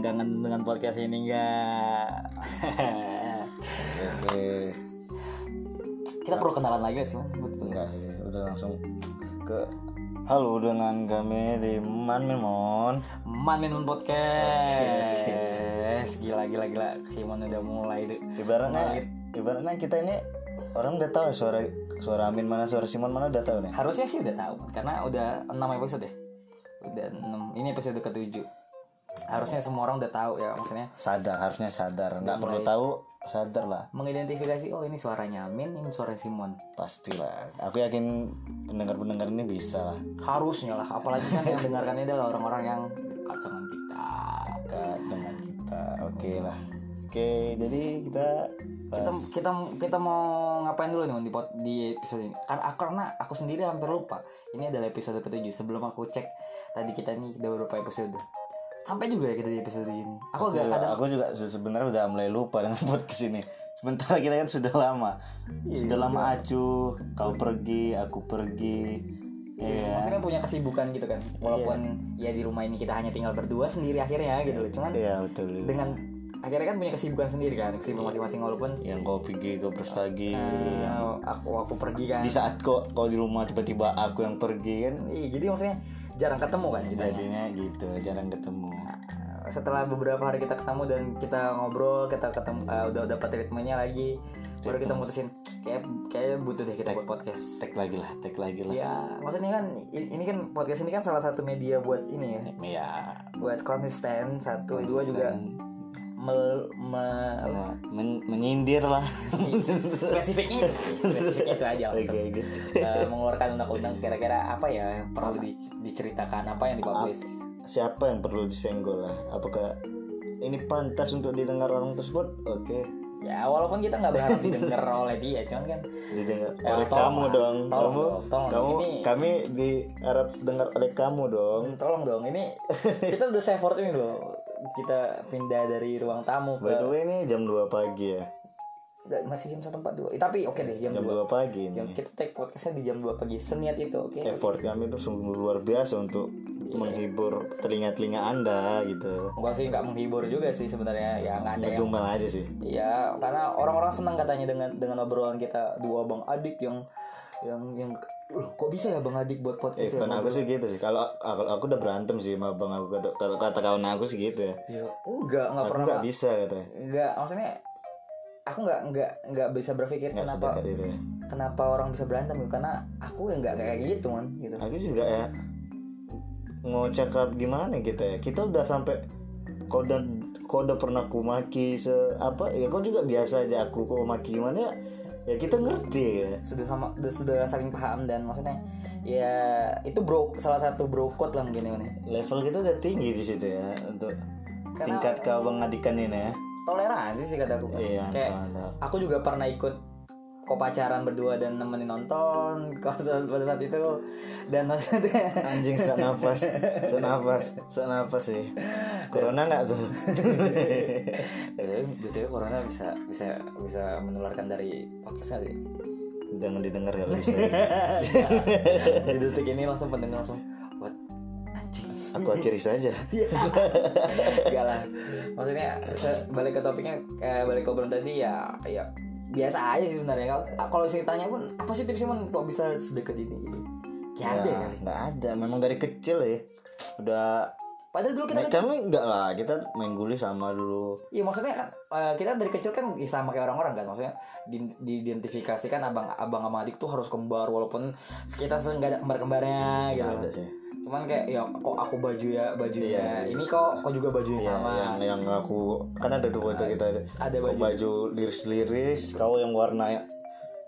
yang kangen dengan podcast ini enggak? Oke. Kita perlu kenalan lagi sih. Enggak sih, udah langsung ke Halo dengan kami di Man Mon. Man Minun Podcast. Gila gila gila. Simon udah mulai deh. Ibaratnya ibaratnya kita ini orang udah tahu suara suara Amin mana suara Simon mana udah tahu nih. Harusnya sih udah tahu karena udah 6 episode ya. Udah 6. Ini episode ke-7. Harusnya semua orang udah tahu ya maksudnya Sadar, harusnya sadar. Nggak perlu tahu, sadar lah. mengidentifikasi oh ini suaranya Amin, ini suara Simon. Pastilah. Aku yakin pendengar-pendengar ini bisa lah. Harusnya lah, apalagi kan yang dengarkan ini adalah orang-orang yang dekat dengan kita. Dekat dengan kita. Oke lah. Oke, jadi kita Kita kita kita mau ngapain dulu nih di pot- di episode ini? Karena aku, karena aku sendiri hampir lupa. Ini adalah episode ketujuh. Sebelum aku cek tadi kita ini udah berapa episode. Sampai juga ya kita di episode ini. Aku agak Iya, ada aku juga se- sebenarnya udah mulai lupa dengan podcast ini. Sementara kita kan sudah lama, sudah lama acuh. Kau pergi, aku pergi. Iya. maksudnya punya kesibukan gitu kan. Walaupun ya di rumah ini kita hanya tinggal berdua sendiri akhirnya gitu loh. Cuman Iya betul. dengan akhirnya kan punya kesibukan sendiri kan, kesibukan masing-masing walaupun Yang kau pergi, kau berstagi. eh, aku aku pergi kan. Di saat kau kau di rumah tiba-tiba aku yang pergi kan. Iya, jadi maksudnya jarang ketemu kan gitu. Jadinya gitu, jarang ketemu. Setelah beberapa hari kita ketemu dan kita ngobrol, kita ketemu eh, udah dapat ritmenya lagi, baru kita mutusin kayak kayak butuh deh kita buat podcast. Tag lagi lah, tag lagi lah. Ya, maksudnya kan ini kan podcast ini kan salah satu media buat ini ya, Iya. buat konsisten satu, dua juga mel, me- Nah, men- menyindir lah. spesifiknya itu sih, spesifiknya itu aja langsung. oke. Eh, mengeluarkan undang-undang kira-kira apa ya yang perlu di- diceritakan apa yang dipublish Siapa yang perlu disenggol lah? Apakah ini pantas untuk didengar orang tersebut? Oke. ya walaupun kita nggak berharap didengar oleh dia cuman kan didengar Ya, oleh tolong kamu dong Tolong kamu dong, tolong. kamu Ini- kami diharap dengar oleh kamu dong tolong dong ini kita udah effort ini loh kita pindah dari ruang tamu by ke the way ini jam 2 pagi ya? Nggak, masih jam satu empat dua. Tapi oke deh jam, jam dua 2 pagi ini. Jam- kita take podcastnya di jam 2 pagi seniat itu oke? Effort kami itu sungguh luar biasa untuk menghibur telinga-telinga anda gitu. Enggak sih nggak menghibur juga sih sebenarnya ya nggak ada yang Ngedumel aja sih. Ya karena orang-orang senang katanya dengan dengan obrolan kita dua bang adik yang yang yang Loh, kok bisa ya bang adik buat eh podcast ya? kan aku sih gitu sih. Kalau aku, aku udah berantem sih sama bang aku kata, kata kawan aku sih gitu ya. Ya enggak nggak aku pernah nggak bisa katanya enggak maksudnya aku nggak nggak nggak bisa berpikir nggak kenapa itu ya. kenapa orang bisa berantem gitu karena aku ya nggak kayak gitu man gitu. Aku juga ya mau cakap gimana kita ya. Kita udah sampai kau udah pernah ku maki se apa? Ya kau juga biasa aja aku kau maki gimana ya ya kita ngerti ya. Sudah sama sudah, saling paham dan maksudnya ya itu bro salah satu bro code lah mungkin ya Man, ya. level kita udah tinggi di situ ya untuk tingkat keabangadikan ini ya. toleransi sih kataku iya kayak aku juga pernah ikut kok pacaran berdua dan nemenin nonton kalau pada saat itu. Dan maksudnya anjing nafas. Sak nafas. Sih. Corona nggak tuh? Betul corona bisa bisa bisa menularkan dari podcast nggak sih? Jangan didengar kalau bisa? Di detik ini langsung pendengar langsung what? Anjing. Aku akhiri saja. Enggak lah. Maksudnya balik ke topiknya eh, balik ke obrolan tadi ya ya biasa aja sih sebenarnya. Kalau kalau saya tanya pun apa sih tipsnya man kok bisa sedekat ini gitu? Ya ada Ya, kan? nggak ada. Memang dari kecil ya. Udah padahal dulu kita Nah, kami enggak lah, kita main guli sama dulu. Iya maksudnya kan eh, kita dari kecil kan ya sama kayak orang-orang kan maksudnya di, diidentifikasikan abang abang sama adik tuh harus kembar walaupun kita nggak ada kembar-kembarnya gitu. Nggak ada sih. Cuman kayak ya kok aku baju ya bajunya ini kok kok juga bajunya Iya, sama. yang yang aku kan ada tuh foto kita Ada baju. baju liris-liris, kau yang warna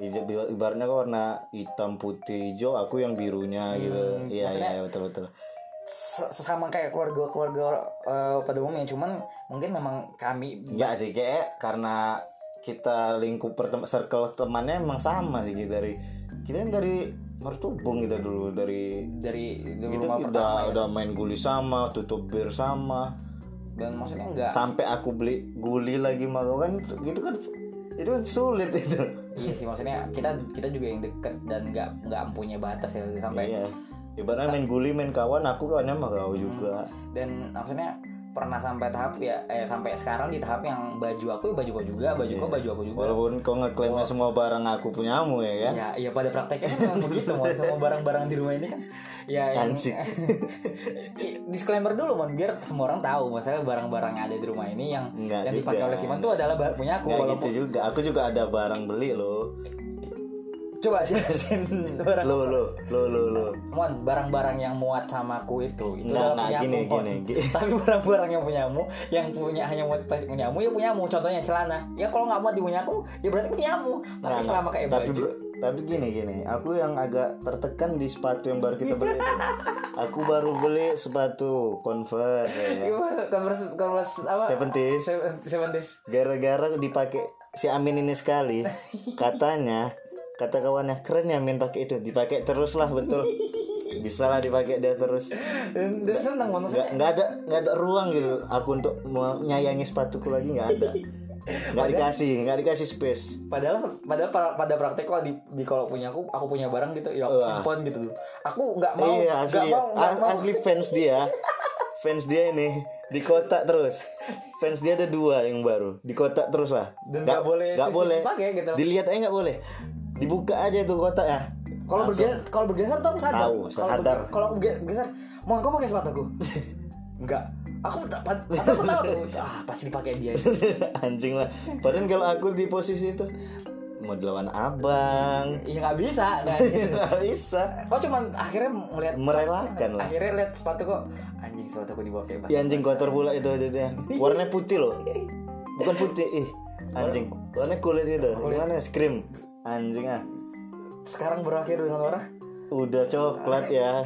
ibaratnya kau warna hitam putih hijau, aku yang birunya gitu. Iya iya betul betul. Se- Sesama kayak keluarga-keluarga eh, pada umumnya. Cuman mungkin memang kami Enggak sih kayak karena kita lingkup pertem circle temannya emang sama sih gitu dari kita kan dari mertubung kita dulu dari dari dari itu rumah udah pertama ya. udah main guli sama tutup bir sama. Dan maksudnya enggak sampai aku beli guli lagi mau kan itu- gitu kan itu kan sulit itu. Iya sih maksudnya kita kita juga yang deket dan nggak nggak mempunyai batas ya sampai iya ibaratnya main guli main kawan aku kawannya sama kau juga. Dan maksudnya pernah sampai tahap ya eh sampai sekarang di tahap yang baju aku ya baju kau juga baju kau baju aku juga. Walaupun kau ngeklaimnya semua barang aku punyamu ya kan ya ya pada prakteknya kan begitu mon. Semua barang-barang di rumah ini kan ya yang disclaimer dulu mon biar semua orang tahu. Masalah barang-barang yang ada di rumah ini yang Enggak yang dipakai juga. oleh Siman tuh adalah punya aku Nggak walaupun gitu juga. Aku juga ada barang beli loh coba jelasin barang lo lo lo lo lo Mon, barang-barang yang muat sama aku itu itu nggak, punyamu, gini, Mon. gini, gini. Tapi barang-barang yang punyamu, yang punya hanya muat punyamu ya punyamu. Contohnya celana. Ya kalau nggak muat di punya aku, ya berarti punyamu. Tapi Nggak, selama nggak. kayak tapi baju, tapi gini gini aku yang agak tertekan di sepatu yang baru kita beli itu. aku baru beli sepatu converse ya. gimana? Converse, converse apa? Seventies. Seven- Seventies. gara-gara dipakai si Amin ini sekali katanya kata kawannya keren ya Amin pakai itu. Dipakai terus lah betul. Bisa lah dipakai dia terus. Nggak nggak ada nggak ada ruang gitu. Aku untuk menyayangi sepatuku lagi nggak ada. Nggak dikasih nggak dikasih space. Padahal padahal pada, praktek kalau di, di kalau punya aku, aku punya barang gitu, ya aku simpan gitu. Aku nggak mau, iya nggak asli mau, nggak a- mau. asli fans dia. Fans dia ini di kotak terus. Fans dia ada dua yang baru. Di kotak terus lah. Dan nggak boleh nggak boleh. dipakai gitu. dilihat aja nggak boleh dibuka aja tuh kotak ya Kalau bergeser, kalau bergeser tuh aku sadar. Tahu, sadar. Kalau aku berge- bergeser, mau kau pakai sepatuku? Enggak. Aku tapi aku tahu tuh. Ah, pasti dipakai dia. anjing lah padahal kalau aku di posisi itu mau dilawan abang Iya nggak bisa kan. nggak bisa Kau cuman akhirnya melihat Merelakan lah. Akhirnya lihat sepatu kok anjing sepatuku dipakai. ya anjing kotor pula itu jadinya warnanya putih loh bukan putih ih anjing warnanya kulit itu gimana scream anjing ah Sekarang berakhir dengan orang udah coklat ya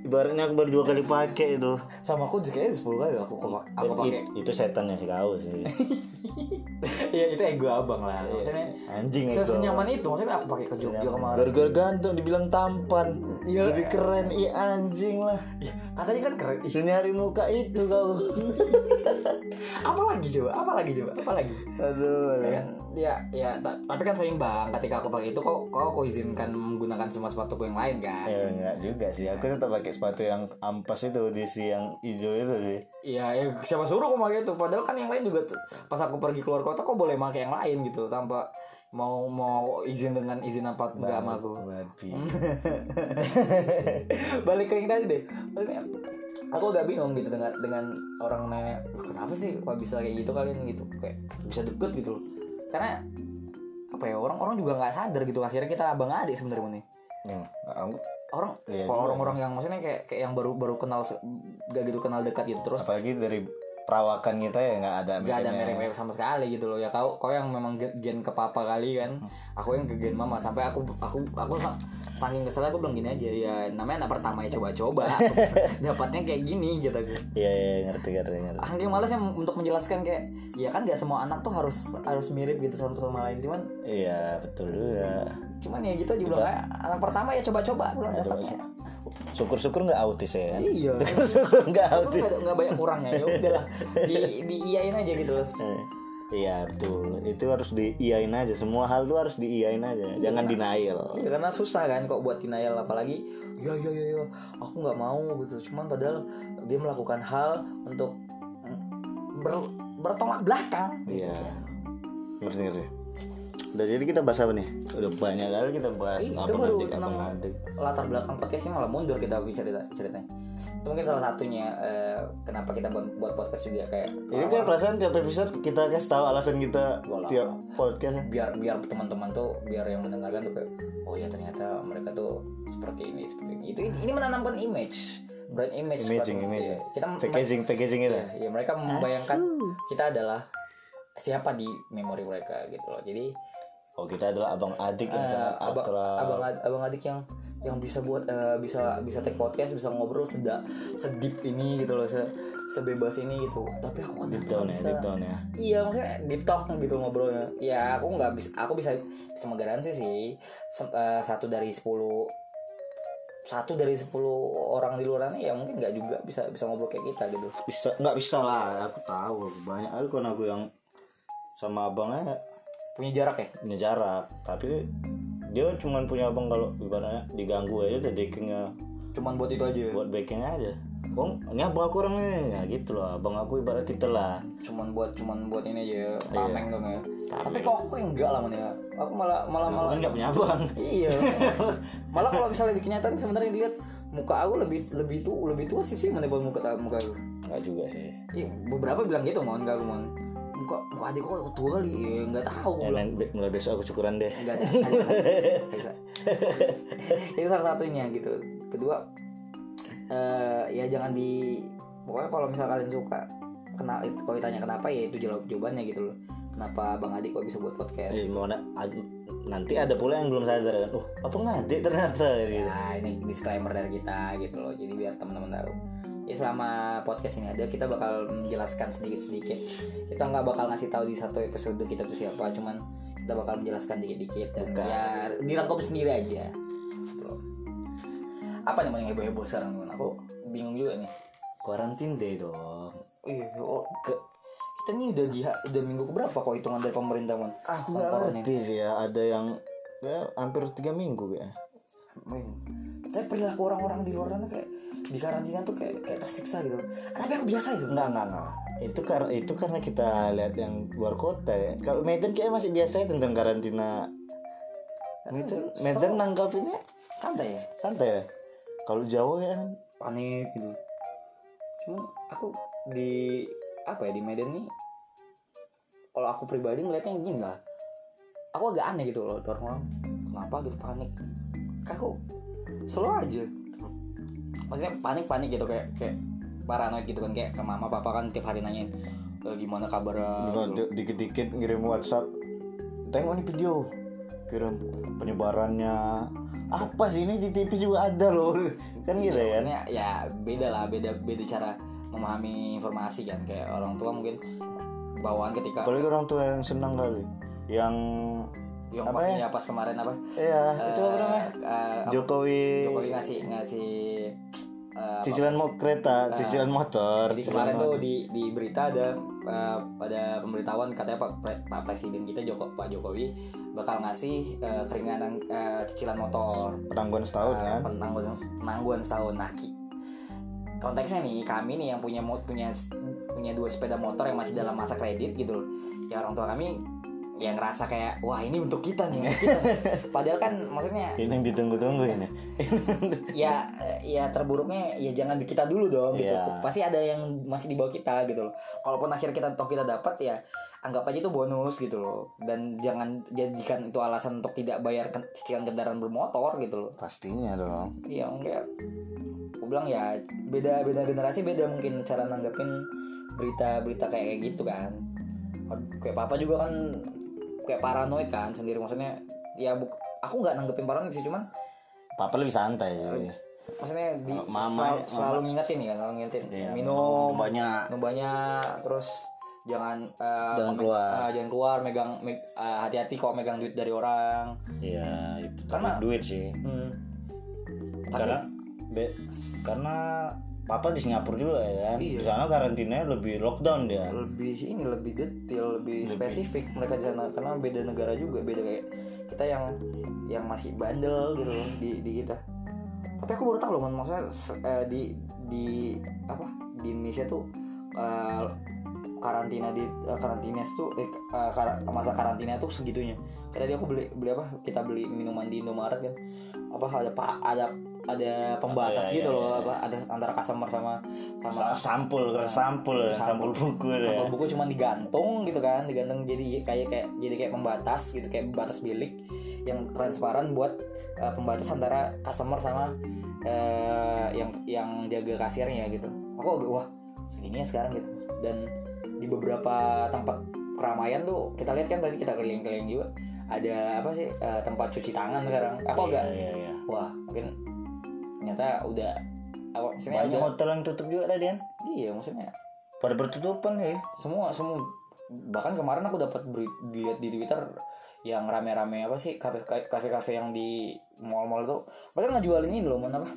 ibaratnya aku baru dua kali pakai itu sama aku kayaknya 10 kali aku aku, aku pakai. It- itu setannya si kau sih Iya itu ego abang lah. Maksudnya anjing itu senyaman itu maksudnya aku pakai ke Jogja kemarin. gara-gara gantung dibilang tampan Iya. lebih keren iya anjing lah Iya, katanya kan keren. Nyari muka itu kau apa lagi coba? Apa lagi coba? Apa lagi? aduh ya ya ta- tapi kan seimbang. Ketika aku pakai itu kok kok aku izinkan menggunakan semua sepatuku yang lain kan? Ya enggak juga sih. Aku tetap pakai sepatu yang ampas itu di si yang hijau itu sih. Iya ya, siapa suruh aku pakai itu? Padahal kan yang lain juga pas aku pergi keluar kota kok boleh pakai yang lain gitu. Tanpa mau mau izin dengan izin apa enggak sama aku. Balik ke yang tadi deh. Aku agak bingung gitu dengan dengan orang nanya "Wah, kenapa sih kok bisa kayak gitu kalian? Gitu. Kayak bisa deket gitu loh karena apa ya orang orang juga nggak sadar gitu akhirnya kita abang adik sebenarnya nih Hmm, aku orang Iya kalau orang-orang yang maksudnya kayak kayak yang baru baru kenal gak gitu kenal dekat gitu terus apalagi dari perawakan kita ya nggak ada gak ada mirip-mirip. mirip-mirip sama sekali gitu loh. Ya kau kau yang memang gen- ke papa kali kan. Aku yang ke gen mama. Sampai aku aku aku sa- saking kesel aku bilang gini aja ya namanya anak pertama ya coba-coba. Dapatnya kayak gini gitu aku. Iya iya ngerti ngerti ngerti. Saking malas yang untuk menjelaskan kayak ya kan gak semua anak tuh harus harus mirip gitu sama sama lain. Cuman iya betul juga. cuman ya gitu aja bilang "Ah, anak pertama ya coba-coba. Bilang dapatnya syukur-syukur nggak autis ya? Kan? iya. Syukur-syukur nggak autis. nggak banyak kurangnya ya. Udahlah di di iyain aja gitu loh. Eh, Iya betul. Itu harus diiyain aja. Semua hal tuh harus diiyain aja. Jangan denial. Ya karena susah kan kok buat denial. Apalagi ya ya ya ya aku nggak mau gitu. Cuman padahal dia melakukan hal untuk ber, bertolak belakang. Iya. Ngerti ngerti udah jadi kita bahas apa nih? Udah banyak kali kita bahas Ih, itu apa baru nanti apa tentang nanti. latar belakang podcastnya malah mundur kita cerita ceritanya. Itu mungkin salah satunya eh, kenapa kita buat, buat podcast juga kayak ini kan perasaan tiap episode kita kasih tahu alasan kita Walah. tiap podcast. Biar biar teman-teman tuh biar yang mendengarkan tuh kayak oh ya ternyata mereka tuh seperti ini seperti ini. Itu ini menanamkan image. Brand image imaging imaging. iya. kita packaging packaging itu. ya, ya mereka membayangkan kita adalah siapa di memori mereka gitu loh. Jadi oh kita adalah abang adik yang sangat abang, akrab. abang abang adik yang yang bisa buat eh, bisa bisa take podcast bisa ngobrol seda sedip ini gitu loh se sebebas ini gitu. Tapi aku kan deep down ya deep down ya. Iya maksudnya deep talk gitu ngobrolnya. Ya aku nggak bisa, aku bisa bisa menggaransi sih. Se- eh, satu dari sepuluh satu dari sepuluh orang di luar sana ya mungkin nggak juga bisa bisa ngobrol kayak kita gitu. bisa nggak bisa lah aku tahu. Banyak kali kan aku yang sama abangnya Punya jarak ya? punya jarak tapi dia cuma punya abang kalau ibaratnya diganggu aja udah deckingnya Cuman buat itu aja. buat backing aja. Oh ini abang aku orang ini. Ya gitu loh abang aku ibarat titel lah. Cuman buat cuman buat ini aja tameng dong ya. Tapi kok aku enggak lah man ya? Aku malah malah malah kan nggak punya abang. Iya. Malah kalau misalnya di kenyataan sebenarnya dilihat muka aku lebih lebih tuh lebih tua sih sih mana buat muka muka aku. Nggak juga sih. Iya, beberapa bilang gitu mon gak mon muka muka adik kok tua kali ya nggak tahu ya, nanti be- mulai besok aku cukuran deh. Bisa. itu salah satunya gitu. Kedua eh ya jangan di pokoknya kalau misal kalian suka kena kalau ditanya kenapa ya itu jawab jawabannya gitu loh. Kenapa Bang Adi kok bisa buat podcast? Eh, mau na- nanti ada pula yang belum sadar kan oh apa ngadik ternyata gitu Nah, ini disclaimer dari kita gitu loh. Jadi biar teman-teman tahu. Ya selama podcast ini ada kita bakal menjelaskan sedikit-sedikit. Kita nggak bakal ngasih tahu di satu episode kita tuh siapa, cuman kita bakal menjelaskan dikit-dikit dan Bukan. ya dirangkum sendiri aja. Gitu. Apa nih yang heboh-heboh sekarang? Aku bingung juga nih. quarantine day dong Iya, oh, ke kita nih udah di udah minggu keberapa kok hitungan dari pemerintah man? aku nggak ngerti sih ya ada yang ya hampir tiga minggu ya Men, tapi perilaku orang-orang di luar sana kayak di karantina tuh kayak kayak tersiksa gitu. Tapi aku biasa itu. Enggak, enggak, enggak. Itu karena itu karena kita lihat yang luar kota ya. Kalau Medan kayak masih biasa ya tentang karantina. Medan, Medan nanggapinnya santai ya santai ya. Kalau Jawa ya kan panik gitu cuman aku di apa ya di Medan nih kalau aku pribadi ngeliatnya gini lah aku agak aneh gitu loh tuh orang kenapa gitu panik Kayak aku slow aja maksudnya panik panik gitu kayak kayak paranoid gitu kan kayak ke mama papa kan tiap hari nanyain "E, gimana kabarnya gitu. di- dikit-dikit ngirim WhatsApp. Tengok nih video. Kirim penyebarannya. Apa sih ini di TV juga ada loh. Kan gitu ya. Maksudnya ya beda lah beda beda cara memahami informasi kan kayak orang tua mungkin bawaan ketika Apalagi orang tua yang senang kali. Yang yang Apa pas ya? ya pas kemarin apa ya itu apa namanya? eh, apa- Jokowi, Jokowi ngasih ngasih apa- cicilan mau kereta, cicilan motor. jadi cicilan kemarin motor. tuh di di berita ada eh, ada pemberitahuan katanya Pak Pre- Pak Presiden kita Joko Pak Jokowi bakal ngasih eh, keringanan eh, cicilan motor penangguhan setahun eh, kan penangguhan penangguhan setahun nah ki- konteksnya nih kami nih yang punya punya punya dua sepeda motor yang masih dalam masa kredit gitu loh ya orang tua kami yang ngerasa kayak wah ini untuk kita nih. Untuk kita. padahal kan maksudnya ini yang ditunggu-tunggu ini. Ya ya terburuknya ya jangan di kita dulu dong gitu. Iya. pasti ada yang masih di bawah kita gitu loh. Kalaupun akhirnya kita toh kita dapat ya anggap aja itu bonus gitu loh. Dan jangan jadikan itu alasan untuk tidak bayar cicilan kendaraan bermotor gitu loh. Pastinya dong. Iya enggak aku bilang ya beda beda generasi beda mungkin cara nanggepin berita-berita kayak gitu kan. Kayak papa juga kan kayak paranoid kan sendiri maksudnya ya buk aku nggak nanggepin paranoid sih cuman papa lebih santai sih maksudnya di Mama- selalu, selalu ngingetin ya selalu ngingetin Iya, minum banyak. minum banyak terus jangan eh, Jangan keluar. eh, jangan keluar megang me- eh, hati-hati kok megang duit dari orang iya itu Karena- duit sih hmm. karena be- karena papa di Singapura juga ya kan? Iya. di sana karantinanya lebih lockdown dia. Lebih ini lebih detail lebih spesifik mereka di sana. Karena beda negara juga beda kayak kita yang yang masih bandel gitu loh di di kita. Tapi aku baru tahu loh maksudnya eh, di di apa? Di Indonesia tuh eh, karantina di eh, karantina tuh eh, eh, kar- masa karantina tuh segitunya. Karena tadi aku beli beli apa? Kita beli minuman di Indomaret kan. Apa ada pak ada ada pembatas Iya, gitu iya, loh iya. apa ada antara customer sama sama Sa- sampul sampul ya, sampul buku ya Sampul buku cuma digantung gitu kan, digantung jadi kayak kayak jadi kayak pembatas gitu kayak pembatas bilik yang transparan buat uh, pembatas antara customer sama uh, yang yang jaga kasirnya gitu. Aku wah segini ya sekarang gitu. Dan di beberapa tempat keramaian tuh kita lihat kan tadi kita keliling-keliling juga ada apa sih uh, tempat cuci tangan sekarang. Aku agak iya, iya, iya. wah mungkin ternyata udah apa maksudnya banyak udah- hotel yang tutup juga tadi kan? Iya maksudnya. Pada bertutupan ya semua semua bahkan kemarin aku dapat dilihat di Twitter yang rame-rame apa sih kafe kafe yang di mall-mall itu mereka ngejualin ini loh mana apa?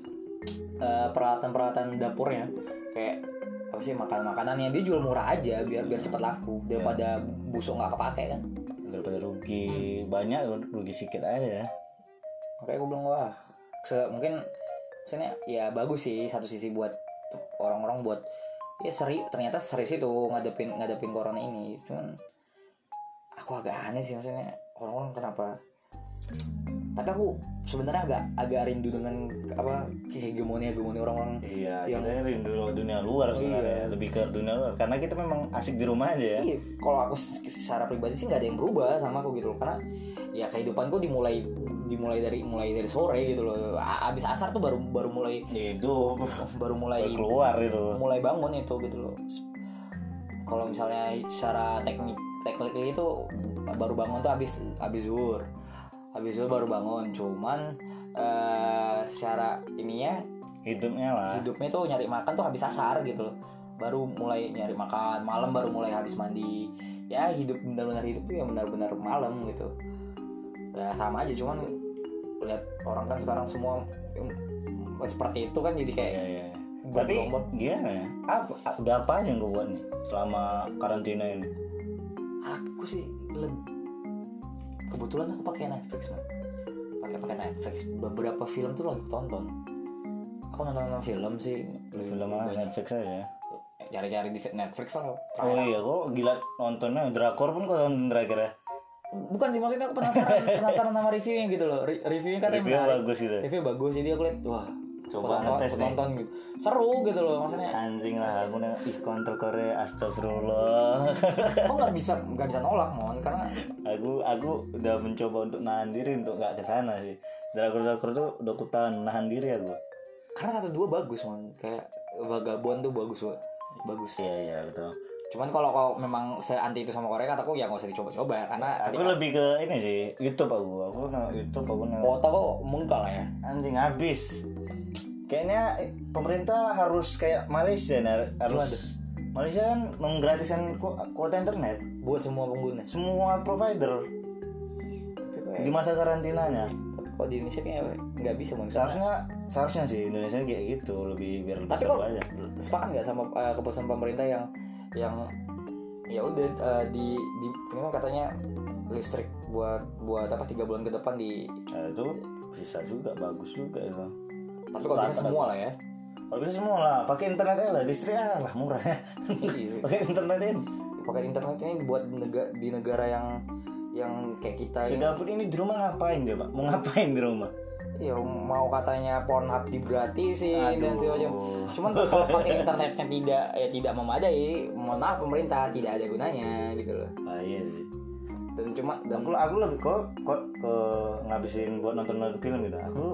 Eh, peralatan-peralatan dapurnya. Kayak apa sih makanan-makanan yang dia jual murah aja biar biar cepat laku. Daripada busuk nggak kepake kan? Daripada rugi banyak rugi sedikit aja ya. Makanya aku bilang wah se- mungkin maksudnya ya bagus sih satu sisi buat orang-orang buat ya seri ternyata serius itu ngadepin ngadepin corona ini cuman aku agak aneh sih maksudnya orang-orang kenapa tapi aku sebenarnya agak agak rindu dengan apa hegemoni hegemoni orang-orang Iya, Yang- kita rindu dunia luar sebenarnya, Iya. lebih ke dunia luar. Karena kita memang asik di rumah aja ya. Iya, kalau aku secara pribadi sih nggak ada yang berubah sama aku gitu loh karena ya kehidupanku dimulai dimulai dari mulai dari sore gitu loh. Abis asar tuh baru baru mulai Itu baru mulai baru keluar itu. mulai bangun itu gitu loh. Kalau misalnya secara teknik teknik itu baru bangun tuh habis habis zuhur. Habis zuhur baru bangun cuman eh, secara ininya Hidupnya lah. hidupnya tuh nyari makan tuh habis asar gitu loh. Baru mulai nyari makan malam baru mulai habis mandi. Ya hidup benar-benar hidup tuh ya benar-benar malam gitu ya sama aja cuman lihat orang kan sekarang semua seperti itu kan jadi kayak iya. Buat Tapi gimana ya? Apa, udah apa aja yang gue buat nih selama karantina ini? aku sih kebetulan aku pakai Netflix man pakai pakai Netflix beberapa film tuh lagi tonton aku nonton nonton film sih lebih Film apa? Netflix aja. cari-cari di Netflix lah Oh iya, kok gila nontonnya drakor pun kok nonton terakhir ya. Bukan sih maksudnya aku penasaran penasaran sama reviewnya gitu loh Re- reviewnya katanya Review menarik bagus gitu. review bagus jadi aku lihat wah Coba ngetes nih. nonton gitu seru gitu loh maksudnya Anjing lah, aku nih ih kontrol Korea, astagfirullah. aku nggak bisa nggak bisa nolak mon karena aku aku udah mencoba untuk nahan diri untuk nggak ke sana sih. Drakor-drakor tuh udah aku tahan nahan diri aku. karena satu dua bagus mon kayak vagabond tuh bagus banget bagus Iya iya betul. Cuman kalau kau memang se anti itu sama Korea kataku ya nggak usah dicoba-coba karena Aku lebih ke ini sih YouTube aku. Aku nge YouTube aku nge kota kok mengkal lah ya anjing habis. Kayaknya pemerintah harus kayak Malaysia nih harus Malaysia kan menggratiskan ku- kuota internet buat semua pengguna semua provider di masa karantinanya. tapi kok di Indonesia kayak nggak bisa mon Seharusnya seharusnya sih Indonesia kayak gitu lebih biar tapi kok aja. sepakat nggak sama eh, keputusan pemerintah yang yang ya udah eh, di di ini kan katanya listrik buat buat apa tiga bulan ke depan di Nah, itu bisa juga bagus juga itu. tapi kok bisa semua lah ya Kalau bisa semua lah, pakai internet aja lah, listrik aja lah murah ya. Iya. pakai internet aja. pakai internet ini buat negara di negara yang yang kayak kita Si ini Gabut ini di rumah ngapain dia, Pak? Mau ngapain di rumah? Ya mau katanya Pornhub digratisin dan Aduh. segala macam cuman kalau pakai internetnya tidak ya tidak memadai mohon maaf pemerintah tidak ada gunanya gitu loh Ah, iya sih. dan cuma dan Aku aku lebih kok kok ke ngabisin buat nonton nonton film gitu. Aku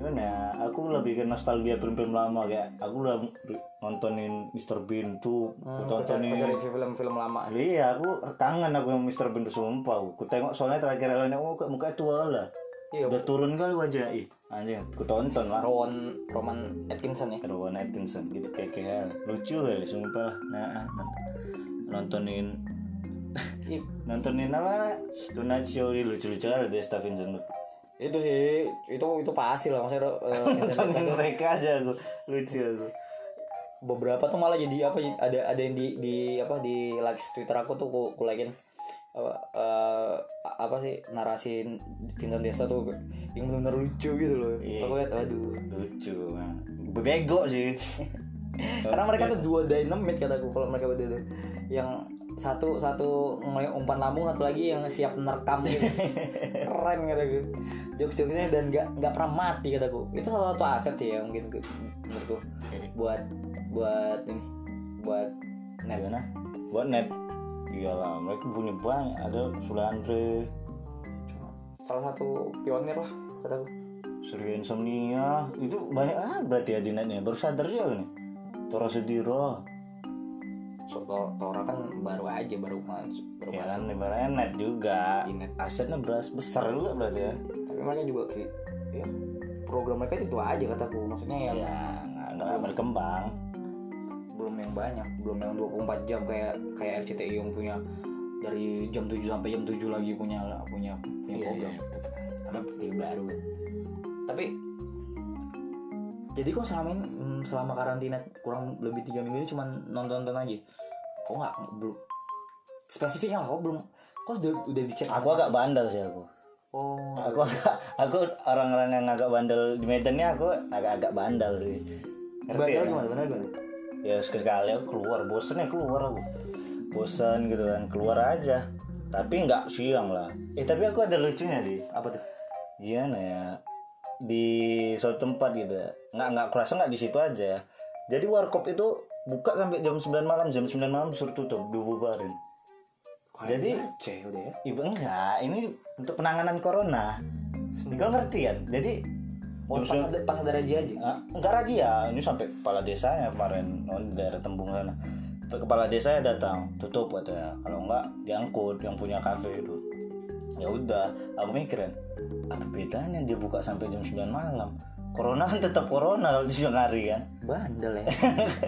gimana ya? Aku lebih ke nostalgia film-film lama kayak aku udah nontonin Mr. Bean tuh, aku tontonin cari film-film lama Iya, aku kangen aku yang Mr. Bean tuh sumpah. Aku tengok soalnya terakhir lainnya, oh muka tua lah. Iya Udah turun kali wajah, ih anjing, aku tonton lah. Rowan Roman Atkinson ya Rowan Atkinson gitu kayak kayak lucu kali sumpah lah. Nah, non- nontonin Iya, nontonin apa? Tonight Show lucu-lucu kali deh Stephenson. itu sih itu itu pasti lah maksudnya internet Nontonin mereka aja aku lucu aku. beberapa tuh malah jadi apa ada ada yang di di apa di likes Twitter aku tuh ku, ku likein apa eh, apa sih narasi Vincent Desta tuh yang benar-benar lucu gitu loh. Iya. Aku lihat aduh. Lucu. Nah. Bego sih. Karena mereka tuh dua dynamite kataku kalau mereka berdua tuh. Yang satu satu umpan lambung satu lagi yang siap nerekam gitu. Keren kataku. Jokes-jokesnya dan nggak nggak pernah mati kataku. Itu salah satu aset sih ya mungkin menurutku buat buat ini buat net. Gimana? Buat net. Iyalah, mereka punya banyak. Ada Sulandre, Salah satu pionir lah kataku. Surya Insomnia. Itu banyak ah berarti ya. Baru sadar juga nih. Tora Sudiro. So, Tor- Tora kan baru aja baru masuk baru Ya masuk. kan ibaratnya net juga. Net. Asetnya beras besar juga berarti ya. Tapi mereka juga ya program mereka itu aja kataku. Maksudnya yang Ya, nggak berkembang. Belum yang banyak, belum yang 24 jam kayak kayak RCTI yang punya dari jam 7 sampai jam 7 lagi punya punya punya Iya, program. iya. Karena TV baru. Tapi jadi kok selama ini mm, selama karantina kurang lebih tiga minggu ini cuma nonton nonton aja kok nggak belum spesifiknya lah kok belum kok udah udah dicek Aku agak bandel sih aku. oh Aku agak, aku orang-orang yang agak bandel di Medannya aku agak-agak bandel sih. Bandel ya? gimana? Bandel gimana? Ya sekali aku keluar bosen ya keluar aku. Bosan gitu kan keluar aja. Tapi nggak siang lah. Eh tapi aku ada lucunya sih. Apa tuh? gimana ya? Di suatu tempat gitu. Ya. nggak nggak kerasa nggak di situ aja jadi warkop itu buka sampai jam 9 malam. Jam 9 malam disuruh tutup dibubarin. Jadi C udah ya. ibu enggak. Ini untuk penanganan corona. Kau ngerti kan? Jadi Oh, pas ada, pas ada razia aja. Ah, enggak razia ini sampai kepala desanya kemarin. Oh, di daerah Tembung sana. Kepala desanya datang tutup katanya. Kalau enggak diangkut yang punya kafe itu. Ya udah aku mikirin apa bedanya dia buka sampai jam 9 malam? Corona kan tetap corona kalau di siang hari kan. Bandel ya.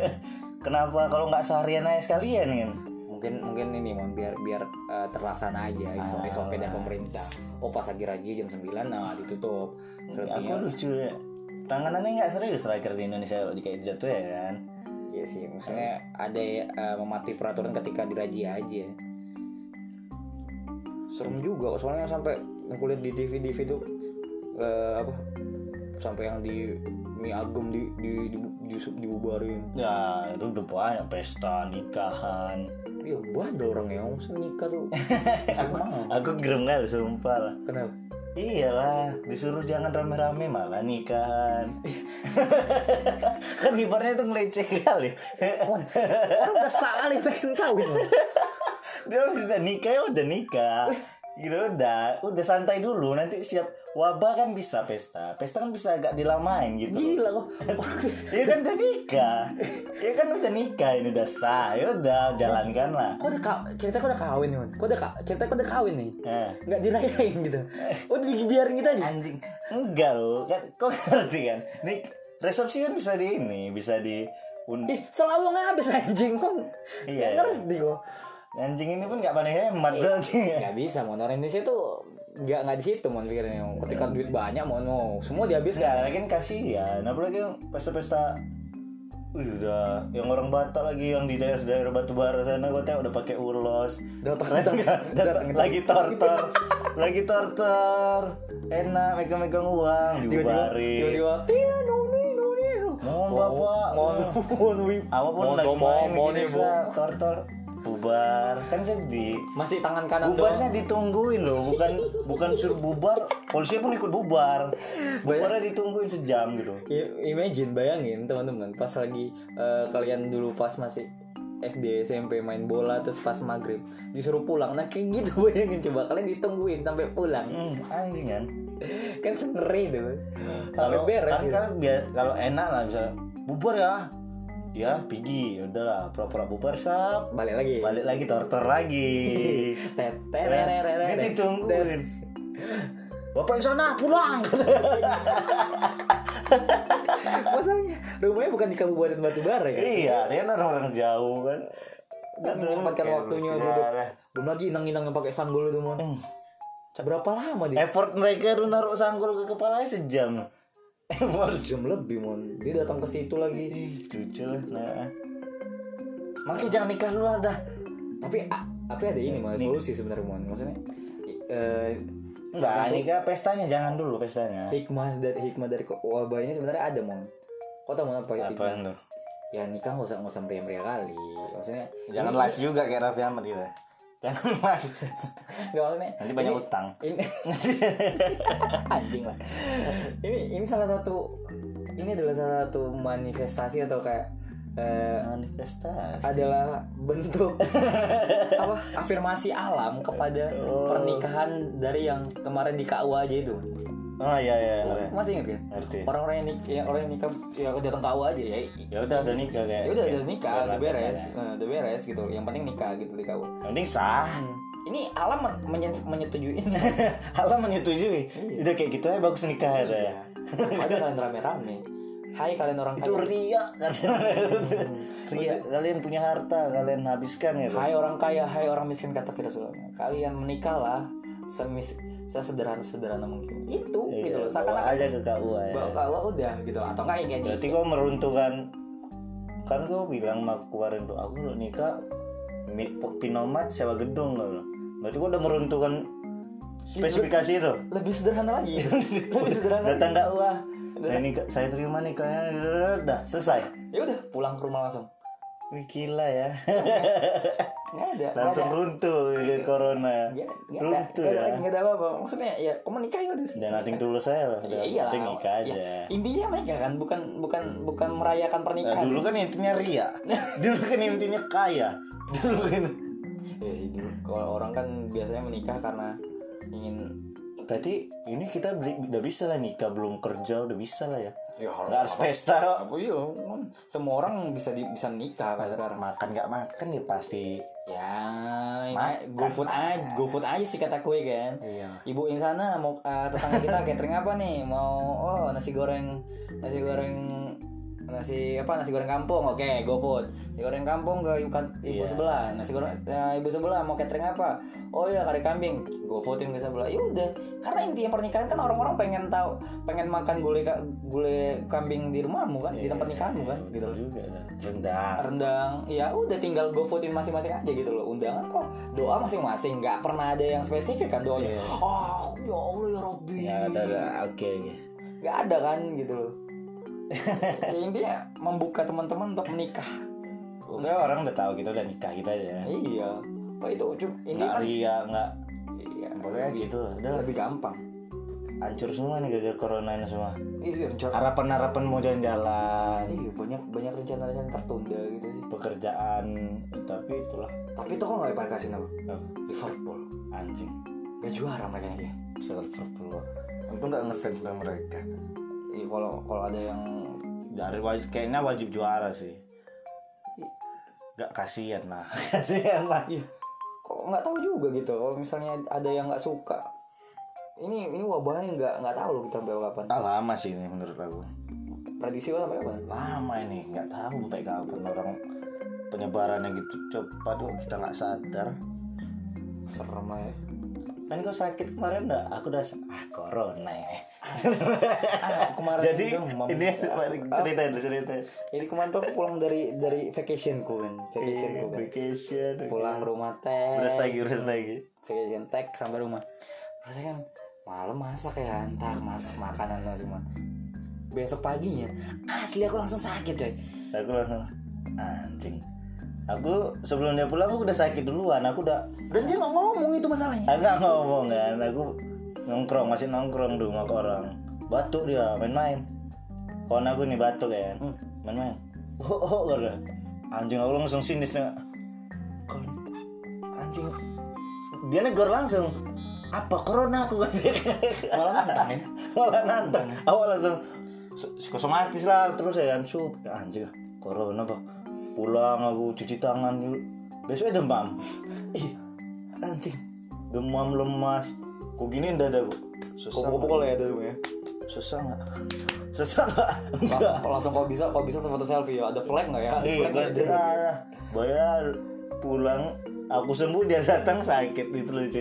kenapa? Kalau nggak seharian aja sekalian kan mungkin mungkin ini mau biar biar eh, terlaksana aja SOP SOP dari pemerintah. Oh pas lagi razia jam 9 nah ditutup. aku Selebihnya lucu ya tanganannya nggak serius terakhir di Indonesia kalau kayak jatuh ya kan Iya sih, maksudnya ada eh, mematuhi peraturan ketika dirajia aja. Serem juga, soalnya sampai yang kulihat di TV TV itu eh, apa sampai yang di mie agam di di, di, di, dibubarin. ya itu udah banyak pesta nikahan Iya bandel orang ya, maksudnya nikah tuh. Sama. aku gerem kali sumpah lah Kenapa? Iyalah, disuruh jangan rame-rame malah nikahan. kan ibaratnya tuh ngeleceh kali. Orang udah salah pengen itu. Dia udah nikah ya udah nikah. Gitu udah, udah santai dulu nanti siap wabah kan bisa pesta. Pesta kan bisa agak dilamain gitu. Gila kok. Iya kan udah nikah. Iya kan udah nikah ini udah sah. Ya udah jalankan lah. Kok udah ka- cerita kok udah kawin nih? Kok udah ka- cerita kok udah kawin nih? Eh, Nggak dirayain gitu. Udah dibiarin gitu aja. anjing. Enggak loh, kan kok ngerti kan? Nih resepsi kan bisa di ini, bisa di un- Ih, selalu ngabis anjing kok. Iya. Nggak ngerti kok. Anjing ini pun gak pandai hemat berarti Gak bisa, mon. Orang Indonesia tuh nggak nggak di situ mon pikirnya. Ketika duit banyak mon mau. Semua dihabiskan. Enggak, lagi kan kasihan. Apalagi yang pesta-pesta Wih udah Yang orang Batak lagi Yang di daerah-daerah batu bara sana Gue tengok udah pakai ulos. Datang Lagi tortor. Lagi tortor. Enak megang-megang uang. Tiba-tiba Diubarin. tiba-tiba. Mohon bapak. Mohon mohon Apa pun mohon lagi mohon main Tortor Bubar Kan jadi Masih tangan kanan Bubarnya doang. ditungguin loh, bukan bukan suruh bubar, polisi pun ikut bubar. Bubarnya ditungguin sejam gitu. Imagine bayangin teman-teman pas lagi eh, kalian dulu pas masih SD SMP main bola terus pas maghrib disuruh pulang nah kayak gitu bayangin coba kalian ditungguin sampai pulang Hmm, anjing kan. kan sengeri tuh sampai Kalau beres kan, gitu. kan biar kalau enak lah bisa bubar ya. Ya pergi, ya udahlah pura-pura bubar sap. balik lagi Balik lagi tortor lagi. Tet-. Ini ditungguin. Bapak yang sana pulang. masalahnya rumahnya bukan di Kabupaten Batubara ya iya, dia orang-orang jauh kan. dan menyempatkan waktunya lah. belum lagi inang-inang yang pakai sanggul itu mon Hmm. berapa lama dia Effort mereka itu naruh sanggul ke kepalanya sejam. Effort jam lebih mon dia datang ke situ lagi lucu lah. Nah. Makanya jangan nikah dulu lah dah. tapi tapi ada ini mas solusi sebenarnya mon maksudnya eh, Enggak, nikah pestanya jangan dulu pestanya. hikmah dari hikmah dari wabah ini sebenarnya ada mon kau tahu mon apa? Apaan tuh? ya nikah nggak usah nggak usah meriah-meriah kali maksudnya Jangan live juga kayak Raffi Ahmad gitu. Jangan live. nggak maksudnya Nanti banyak ini- utang. ini anjing lah ini ini salah satu ini adalah salah satu manifestasi atau kayak eh, Manifestasi. adalah bentuk apa afirmasi alam kepada Oh. pernikahan dari yang kemarin di KUA aja itu Oh iya iya. iya. masih ingat kan Ngerti. orang-orang yang nik- yang orang yang nikah ya aku datang KUA aja ya Ya udah udah nikah kayak. ya udah udah nikah udah beres ya. Nah, udah beres gitu yang penting nikah gitu di KUA Mending sah. ini alam men- menyetujui Allah menyetujui. Udah kayak gitu aja bagus nikah ya. ada kalian rame-rame Hai kalian orang Itu kaya ria. ria. Kalian punya harta, kalian habiskan ya. Hai orang kaya, hai orang miskin kata Rasulullah. Kalian menikahlah semis sesederhana sederhana mungkin. Itu gitu loh. Seakan-akan aja ke KUA ya. bawa KUA udah gitu loh. atau enggak ya kayak Berarti gitu. kau meruntuhkan kan kau bilang sama aku kemarin tuh aku kalau nikah pinomat sewa gedung bilang. Berarti kau udah meruntuhkan spesifikasi itu. Lebih sederhana lagi. Lebih sederhana. Datang wah saya nikah saya terima nikahnya udah selesai ya udah pulang ke rumah langsung gila ya. Nggak ada langsung ada. runtuh ya, corona. Nggak ada runtuh ya. nggak ada apa-apa. Maksudnya ya kamu nikah ya udah. Dan nothing tulus saya lah Ya iyalah. penting nikah aja. Ya, intinya nikah kan bukan bukan bukan merayakan Nah, pernikahan dulu kan intinya ria. Dulu kan intinya kaya. Dulu kan. Ya sih dulu. Kalau orang kan biasanya menikah karena ingin berarti ini kita udah bisa lah nikah belum kerja udah bisa lah ya ya nggak harus pesta kok. Apa iya kan semua orang bisa di, bisa nikah kan sekarang. Makan nggak makan ya pasti. Ya ini Makan. go food aja go food aja sih kata kue kan. Iya. Ibu yang sana mau eh, tetangga kita catering apa nih? Mau oh nasi goreng nasi goreng nasi apa nasi goreng kampung oke GoFood nasi goreng kampung ke ibu, ibu Iya. sebelah. Nasi goreng eh, ibu sebelah mau catering apa? Oh ya kari kambing. GoFoodin ke sebelah. Ya udah karena intinya pernikahan kan orang-orang pengen tahu pengen makan gulai gulai kambing di rumahmu kan di tempat nikahanmu kan gitu loh. juga kan rendang. Rendang. Ya udah tinggal GoFoodin masing-masing aja gitu loh. Undangan kok doa masing-masing. Nggak pernah ada yang spesifik kan doanya. Iya. oh ya Allah ya Robbi ya ada. Oke oke. Nggak ada kan gitu loh ya, intinya membuka teman-teman untuk menikah. Udah orang udah tahu kita udah nikah kita aja. Iya. Apa itu? Cuma ini nggak kan ria nggak iya. Pokoknya gitu lah. Udah. lebih gampang. Hancur semua nih gara-gara corona ini semua. Iya rencana harapan harapan mau jalan-jalan. Iya banyak banyak rencana-rencana tertunda gitu sih. Pekerjaan tapi itulah. Tapi itu kok nggak dikasih nama Oh, Liverpool. Anjing. Gak juara mereka ya Liverpool aku nggak ngefans sama mereka iya kalau kalau ada yang dari wajib kayaknya wajib juara sih. Gak kasihan lah. Kasihan lah. Iya. Kok nggak tahu juga gitu kalau misalnya ada yang nggak suka. Ini ini wabahnya nggak nggak tahu loh kita sampai kapan. Ah, lama sih ini menurut aku. Prediksi sampai kapan? Lama ini nggak tahu sampai kapan orang penyebarannya gitu. Cepat tuh kita nggak sadar. Serem ya kan kau sakit kemarin dah aku udah ah corona ya Ah, kemarin jadi ini cerita cerita Jadi kemarin tuh aku pulang dari dari vacationku kan, vacationku kan. vacation Pulang rumah teh. terus lagi terus lagi Vacation tag sampai rumah. Terus kan malam masak ya, entah masak makanan lah semua. Besok paginya asli aku langsung sakit coy. aku langsung anjing aku sebelum dia pulang aku udah sakit duluan. Aku udah Dan dia nggak ngomong itu masalahnya. agak ngomong kan. Aku nongkrong masih nongkrong di rumah ke orang. Batuk dia main-main. Kawan aku nih batuk kan. Hmm. main-main. Oh oh kata anjing aku langsung sinis nih anjing. Dia negor langsung. Apa corona aku kan Malah nantang ya. malah nantang awal langsung "S- psikosomatis lah terus ya kan sup. Ya, anjing corona pak pulang aku cuci tangan dulu besoknya demam. Ih anjing. Demam lemas. Kok gini dadaku susah Kok pukul ya itu ya. susah nggak? Susah nggak? Langsung, langsung kalau bisa kalau bisa sefoto selfie ya. Ada flag nggak ya? Ada Iya, flag nggak? gak ada. Bayar. Pulang. Aku sembuh dia datang sakit itu lucu.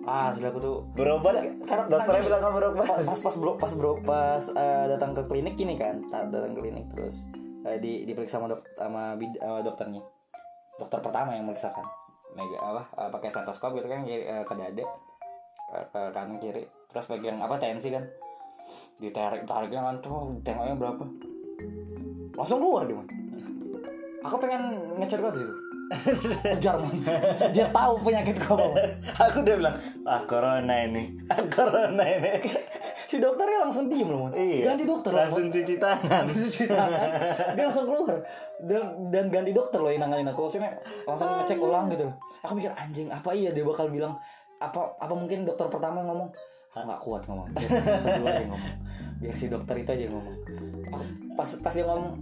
Ah, asli aku tuh. Berobat? Karena- dokternya bilang kamu berobat. pas pas pas bro pas bro pas eh, datang ke klinik gini kan ta- datang ke klinik terus eh, di diperiksa sama dok sama bid- eh, dokternya. Dokter pertama yang memeriksakan mega apa eh, pakai stetoskop gitu kan kiri- eh, ke dada ke, ke kanan kiri. Terus bagian apa tensi kan? Ditarik tariknya kan tuh tengoknya berapa? Langsung keluar dia aku pengen ngecer banget itu man. dia tahu penyakit kamu aku udah bilang ah corona ini, ah corona ini. si dokternya langsung diem loh. Iya. ganti dokter loh, langsung cuci tangan. cuci tangan. Dia langsung keluar. Dan dan ganti dokter loh yang nanganin aku. Maksudnya langsung ngecek ulang gitu loh. Aku mikir anjing apa iya dia bakal bilang? Apa apa mungkin dokter pertama yang ngomong? Aku nggak kuat ngomong. Biar yang ngomong. Biar si dokter itu aja yang ngomong. Aku, pas pas dia ngomong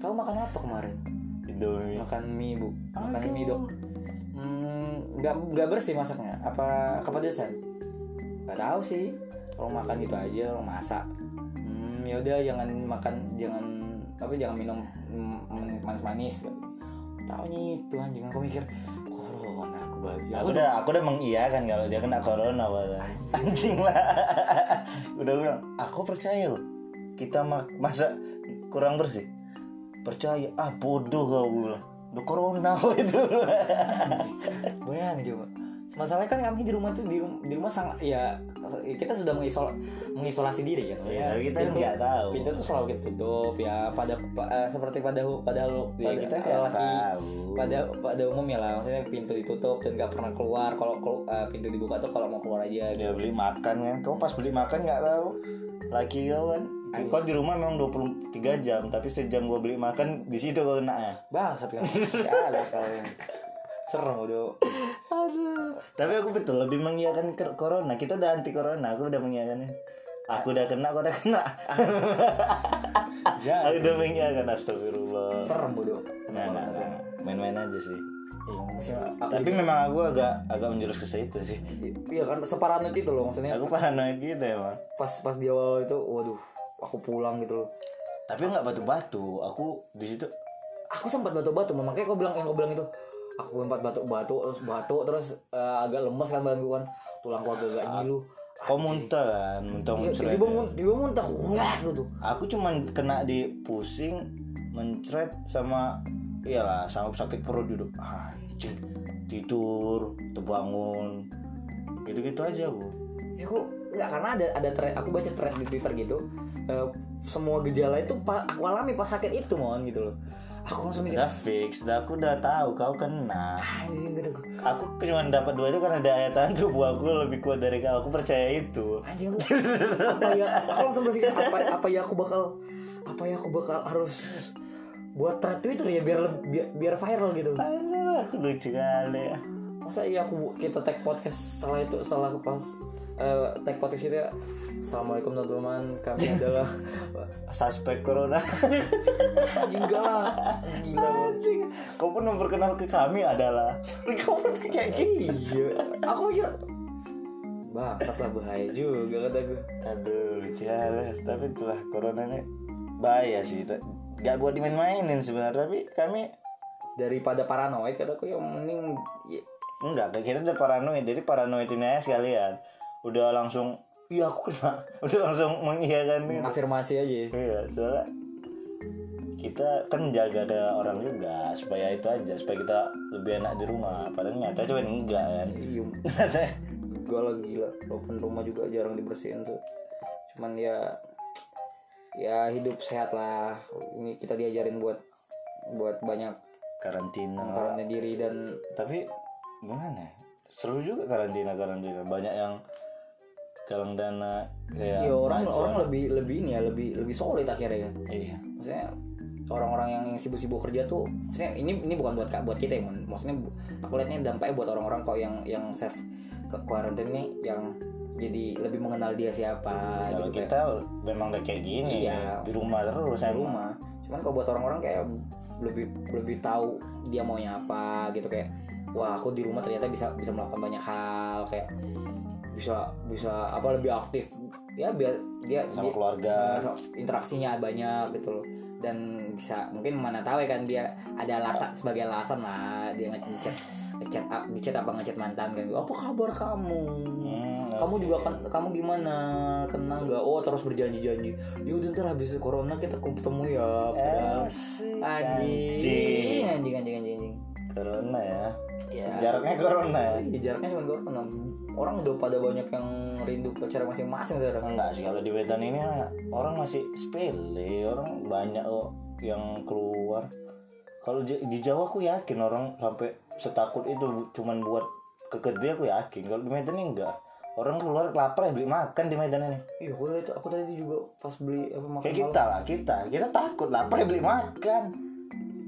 kamu makan apa kemarin Indomie. makan mie bu. Makan mie dok. Hmm, nggak nggak bersih masaknya. Apa kepedesan? Nggak tahu sih. Kalau makan gitu aja kalau masak. Hmm, ya udah jangan makan jangan apa jangan minum manis-manis. Tahunya itu anjing aku mikir corona aku bahagia. Aku udah aku udah mengiyakan kalau dia kena corona padahal. Anjing. Lah. udah bilang, aku percaya loh. Kita ma- masa kurang bersih. Percaya ah bodoh kau bilang. Udah corona itu. bayangin coba masalahnya kan kami di rumah tuh di, rum- di rumah sangat ya kita sudah mengisol mengisolasi diri kan ya tapi kita Pintu- nggak tahu. pintu tuh selalu kita tutup ya pada pa- eh, seperti pada pada Ya, pada kita lelaki tahu. pada pada umumnya lah maksudnya pintu ditutup dan nggak pernah keluar kalau eh, pintu dibuka tuh kalau mau keluar aja gitu. dia beli makan kan kamu pas beli makan nggak tahu laki kau kan kau di rumah memang 23 jam tapi sejam gua beli makan di situ kau kena ya. Bangsat kan? Ya ada kalian. Serem udah aduh. Tapi aku betul lebih mengiyakan corona. Kita udah anti corona aku udah mengiyakan aku udah kena aku udah kena. Jangan. aku udah mengiyakan astagfirullah. Serem bodoh nah, nah, nah. main-main aja sih. Iya, maksudnya aku tapi memang aku agak agak menjurus ke situ sih. Iya kan separanoid itu loh maksudnya. Aku paranoid gitu emang. Pas pas di awal itu waduh aku pulang gitu loh. Tapi nggak batu-batu aku di situ aku sempat batu-batu makanya kau bilang yang kau bilang itu. Aku sempat batu-batu terus batuk terus eh, agak lemes kan badanku kan. Tulangku agak-agak ngilu. kau muntah kan? Muntah Iya, muncrat tiba-tiba mun- tiba-tiba muntah wah gitu. Aku cuman kena di pusing mencret sama iyalah sama sakit perut duduk. Anjing tidur terbangun. Gitu gitu aja aku ya aku nggak karena ada ada thread aku baca thread di twitter gitu eh, semua gejala itu pa- aku alami pas sakit itu mohon gitu loh. Aku langsung mikir udah fix udah aku udah tahu kau kena. Anjing gitu. Aku cuma dapat dua itu karena ada ayatan tubuh aku lebih kuat dari kau. Aku percaya itu. Anjing aku apa ya aku langsung berpikir apa apa ya aku bakal apa ya aku bakal harus buat thread twitter ya biar biar, biar viral gitu Alah, aku lucu kali. Ya masa iya aku kita tag podcast setelah itu setelah pas eh, tag podcast ya assalamualaikum teman-teman. Kami adalah suspek corona. Lah gila. Anjing. Kau pun memperkenal ke kami adalah kau pun kayak gitu iya. Aku mikir bangsat lah bahaya juga kata gue Aduh, bicara. Tapi itulah corona ini bahaya sih. Gak buat dimain-mainin sebenarnya, tapi kami daripada paranoid kataku yang mending ya, enggak. Kayak kita udah paranoid, jadi paranoid ini aja sekalian. Udah langsung, iya aku kena. Udah langsung mengiyakan itu. afirmasi aja. Iya, soalnya kita kan jaga ke orang juga supaya itu aja supaya kita lebih enak di rumah. Padahal nyata cuman enggak kan. Iya. Gue lagi gila. Walaupun rumah juga jarang dibersihin tuh. Cuman ya ya hidup sehat lah. Ini kita diajarin buat buat banyak karantina. karantina diri dan tapi gimana ya? seru juga karantina karantina banyak yang galang dana kayak ya orang maju. orang lebih lebih ini ya lebih lebih solid akhirnya ya iya maksudnya orang-orang yang sibuk-sibuk kerja tuh maksudnya ini ini bukan buat buat kita ya maksudnya aku lihatnya dampaknya buat orang-orang kok yang yang safe ke quarantine nih yang jadi lebih mengenal dia siapa kalau gitu kayak kita memang udah kayak gini Iya. di rumah terus di emang. rumah cuman kalau buat orang-orang kayak lebih lebih tahu dia maunya apa gitu kayak wah aku di rumah ternyata bisa bisa melakukan banyak hal kayak bisa bisa apa lebih aktif. Ya biar dia sama dia- keluarga. so- interaksinya banyak gitu loh. Dan bisa mungkin mana tahu ya kan dia ada alasan sebagai alasan lah dia ngechat ngechat ngechat apa ngechat mantan kan. Apa kabar kamu? Hmm, kamu juga kan kamu gimana? Kena nggak? Oh terus berjanji-janji. Yaudah ntar habis corona kita ketemu ya Asik, anjing. Anjing anjing anjing anjing. Corona ya ya jaraknya corona. Ya ya, jaraknya cuma corona orang udah pada banyak yang rindu pacar masing-masing sekarang. Enggak sih kalau di Medan ini orang masih sepele. Orang banyak kok yang keluar. Kalau di Jawa aku yakin orang sampai setakut itu cuman buat kekedai aku yakin. Kalau di Medan ini enggak. Orang keluar lapar ya beli makan di Medan ini. Iya aku tadi aku tadi juga pas beli apa makan kayak malam. kita lah kita. Kita takut lapar ya beli makan.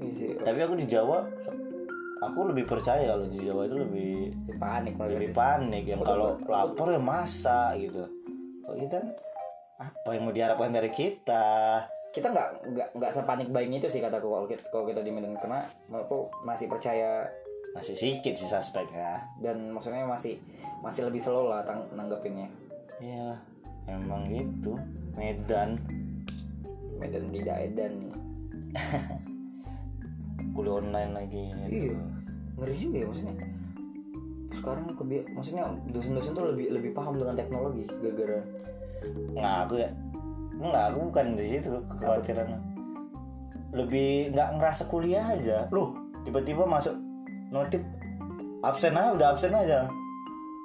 Iya sih. Tapi aku di Jawa aku lebih percaya kalau di Jawa itu lebih panik lebih panik yang kalau lapar ya masak gitu. Kalau kita apa yang mau diharapkan dari kita? Kita nggak nggak nggak sepanik buying itu sih kataku kalau kita kalau kita di Medan karena aku masih percaya masih sedikit sih suspeknya. dan maksudnya masih masih lebih slow lah tang nanggepinnya. Iya emang gitu. Medan. Medan tidak edan kuliah online lagi gitu. iya ngeri juga ya maksudnya. Sekarang kebi maksudnya dosen-dosen tuh lebih lebih paham dengan teknologi gara-gara nggak aku ya. Nggak aku bukan di situ kekhawatiran. Lebih nggak ngerasa kuliah aja. Loh tiba-tiba masuk notif absen aja udah absen aja.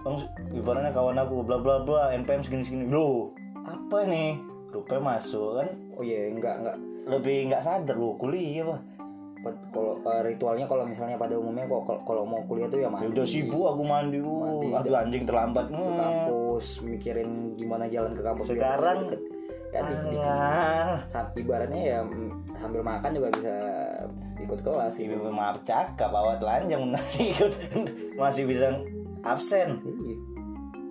Bang, ibaratnya kawan aku bla bla bla NPM segini segini lo apa nih rupanya masuk kan? Oh iya enggak enggak lebih nggak sadar lo kuliah pak Pet- kalau eh, ritualnya kalau misalnya pada umumnya kok kalau- kalau mau kuliah tuh ya ya mandi udah sibuk aku mandi uh, Mandi, aduh anjing terlambat ke hmm. kampus mikirin gimana jalan ke kampus Sekarang- deket. ya di, ibaratnya ya mm, sambil makan juga bisa ikut kelas gitu Ibu maaf cakap awak telanjang nanti ikut masih bisa absen Iya.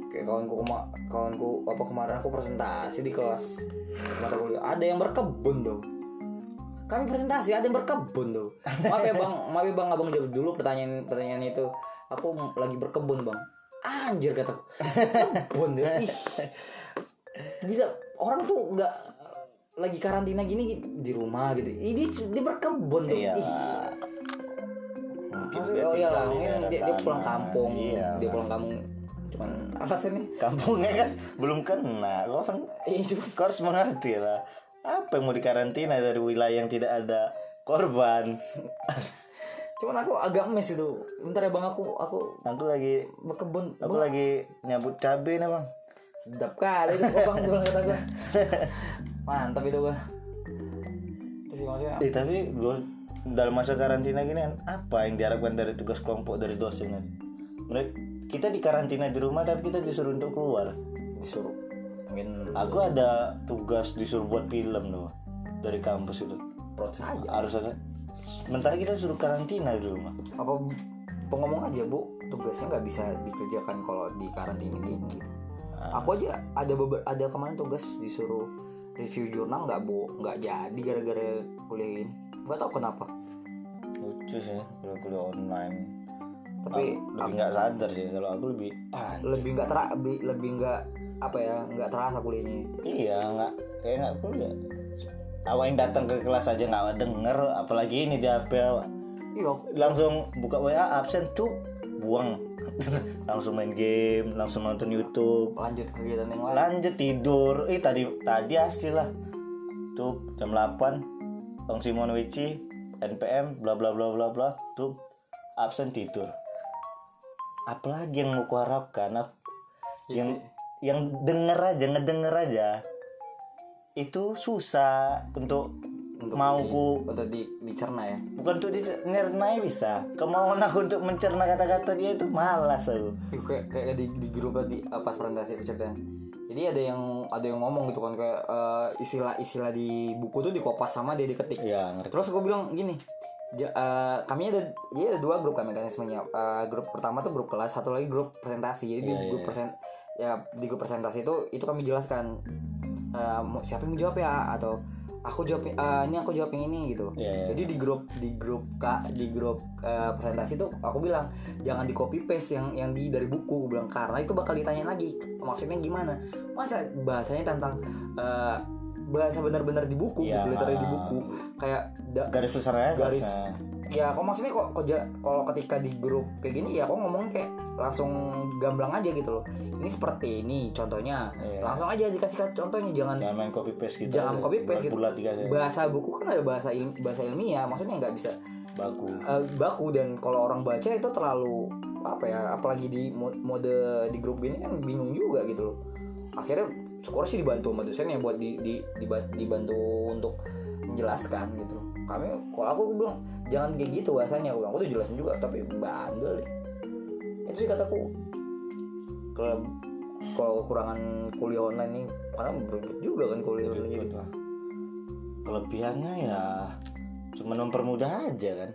Kayak kawanku kema kawanku apa kemarin aku presentasi di kelas mata kuliah. Ada yang berkebun tuh. Kami presentasi ada yang berkebun tuh. Maaf ya bang, maaf ya bang abang jawab dulu pertanyaan pertanyaan itu. Aku lagi berkebun bang. Anjir kataku. Kebun ya. Ih. Bisa orang tuh nggak lagi karantina gini di rumah gitu. Ini dia, dia berkebun tuh. iya mungkin Maksudnya, dia oh iya lah, di mungkin dia, dia pulang kampung. iya Dia pulang kampung. Cuman alasannya kampungnya kan belum kena kau kan Iya harus mengerti lah apa yang mau dikarantina dari wilayah yang tidak ada korban Cuman aku agak mes itu. Bentar ya bang aku aku aku lagi berkebun. aku Wah, lagi nyabut cabai nih bang sedap kali itu bang bilang kata gue. Mantap itu gua. Itu sih maksudnya. eh, tapi gua dalam masa karantina gini kan apa yang diharapkan dari tugas kelompok dari dosen kan mereka kita di karantina di rumah tapi kita disuruh untuk keluar disuruh mungkin aku ada tugas disuruh buat film loh dari kampus itu protes aja. harus ada sementara kita suruh karantina di rumah Apa pengomong aja bu tugasnya nggak bisa dikerjakan kalau di karantina gini. Aku aja ada beber ada kemarin tugas disuruh review jurnal nggak bu nggak jadi gara-gara kuliah ini. Gak tau kenapa. lucu sih kalau kuliah online Tapi Aku lebih nggak sadar sih kalau aku lebih ah lebih nggak ter lebih lebih nggak apa ya nggak terasa kuliahnya. Iya nggak kayak nggak kuliah. Awak yang datang ke kelas aja nggak denger apalagi ini di HP awak? Iya. Langsung buka WA absen tuh buang. Langsung main game langsung nonton YouTube. Lanjut kegiatan yang lain. Lanjut tidur. Eh tadi tadi hasil lah. Tuh jam 8 Bang Simon Wici NPM bla bla bla bla bla tuh absen tidur. Apalagi yang mau kuharapkan Ap- Iya yang. Yang denger aja ngedenger aja itu susah untuk, Untuk mau di- ku untuk di, dicerna ya? Bukan untuk dicernai bisa. Kemauan aku untuk mencerna kata-kata dia itu malas aku. Kayak kayak di, di grup di pas presentasi aku ceritain. Jadi ada yang ada yang ngomong gitu kan kayak eh, istilah-istilah di buku tuh dikopas sama dia diketik. Ya ngerti. Terus aku bilang gini ja- eh, kami ada jadi ada dua grup kan mekanismenya Eh, grup pertama tuh grup kelas satu lagi grup presentasi. Jadi di Iya, iya, grup iya. present ya di grup presentasi itu itu kami jelaskan mau siapa yang mau jawab ya? Atau aku jawab eh, ini aku jawab yang ini gitu. Iya, iya. jadi di grup di grup kak di grup eh, presentasi tuh aku bilang jangan di copy paste yang yang di dari buku Aku bilang karena itu bakal ditanya lagi maksudnya gimana? Masa bahasanya tentang eh, bahasa benar-benar di buku Iya, gitu literally di ah. buku kayak da- garis besarnya Garis- harusnya. ya kok maksudnya kok kalau ketika di grup kayak gini ya kok ngomong kayak langsung gamblang aja gitu loh ini seperti ini contohnya Iya. langsung aja dikasih contohnya jangan jangan main copy paste gitu jangan copy paste gitu. bulat bahasa buku kan ada bahasa ilmi, bahasa ilmiah maksudnya nggak bisa baku eh, baku dan kalau orang baca itu terlalu apa ya apalagi di mo- mode di grup gini kan bingung juga gitu loh akhirnya syukur sih dibantu sama dosennya buat di, di, diba- dibantu untuk menjelaskan gitu. Kami kalau aku bilang jangan kayak gitu bahasanya. Aku bilang aku tuh jelasin juga tapi bandel deh. itu sih kataku. Kalau kalau kekurangan kuliah online nih karena berebut juga kan kuliah online gitu. kelebihannya ya cuma mempermudah aja kan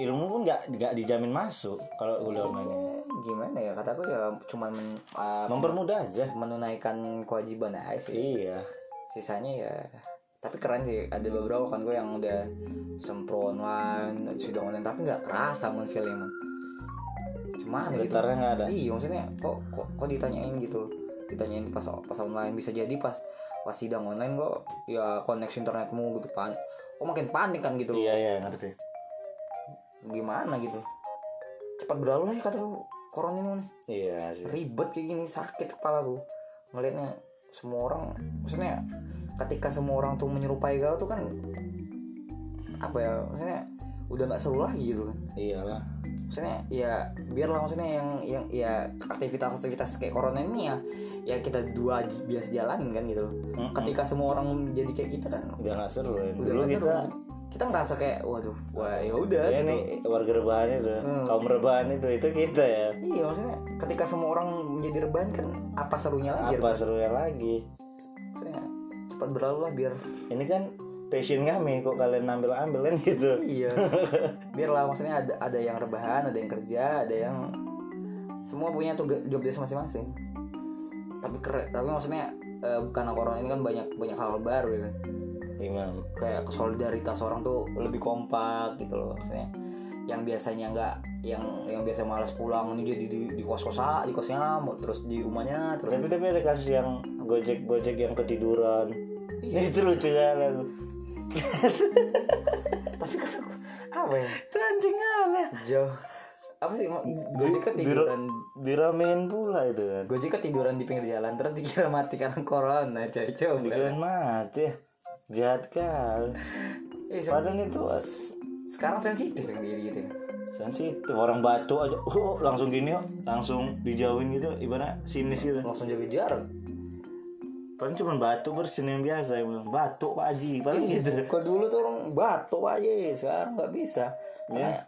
ilmu pun nggak nggak dijamin masuk kalau kuliah online gimana ya? Kataku ya cuman men, ah, mempermudah aja. menunaikan kewajiban aja sih. Iya. Sisanya ya tapi keren sih. Ada beberapa kan gue yang udah sempro online sidang online tapi nggak kerasa man feeling man cuman gitu. Getarnya nggak ada. Iya maksudnya kok kok kok ditanyain gitu? Ditanyain pas pas online. Bisa jadi pas pas sidang online kok ya koneksi internetmu gitu pan kok makin panik kan gitu. Iya iya ngerti gimana gitu cepat berlalu lah ya kata corona ini man. iya sih ribet kayak gini sakit kepala gue ngelihatnya semua orang maksudnya ketika semua orang tuh menyerupai kau tuh kan apa ya maksudnya udah nggak seru lagi gitu kan iyalah maksudnya ya biarlah maksudnya yang yang ya aktivitas-aktivitas kayak corona ini ya ya kita dua biasa jalanin kan gitu loh Mm-mm. ketika semua orang jadi kayak kita kan udah nggak seru ya. udah dulu nggak seru. Kita ngerasa kayak waduh wah ya udah ya gitu. nih warga rebahan itu Hmm. kaum rebahan itu itu kita ya. Iya maksudnya ketika semua orang menjadi rebahan kan apa serunya lagi apa serunya lagi? Maksudnya cepat berlalu lah biar ini kan passion kami kok kalian ambil ambil kan gitu. Iya. Biarlah maksudnya ada ada yang rebahan ada yang kerja ada yang semua punya tuh job desk masing-masing. Tapi keren tapi maksudnya eh, karena corona ini kan banyak banyak hal baru ya kan Imam kayak solidaritas orang tuh lebih kompak gitu loh maksudnya. Yang biasanya nggak yang yang biasa malas pulang ini jadi di, di kos kosa di kosnya terus di rumahnya terus tapi tapi ada kasus yang gojek gojek yang ketiduran. Itu lucu ya lagu tapi kata aku apa ya? Anjing aneh. Jauh. Apa sih gojek ketiduran diramein pula itu kan. Gojek ketiduran di pinggir jalan terus dikira mati karena corona coy. Coba. Dikirain mati jahat kali Eh, se- padahal itu sekarang sensitif yang diri gitu sensitif. Orang batu aja oh, langsung gini oh, langsung dijauhin gitu ibarat sinis gitu. Langsung jaga jarak. Paling cuma batu bersin yang biasa yang bilang batu pak Haji paling gitu. Kalau dulu tuh orang batu aja sekarang nggak bisa. Ya.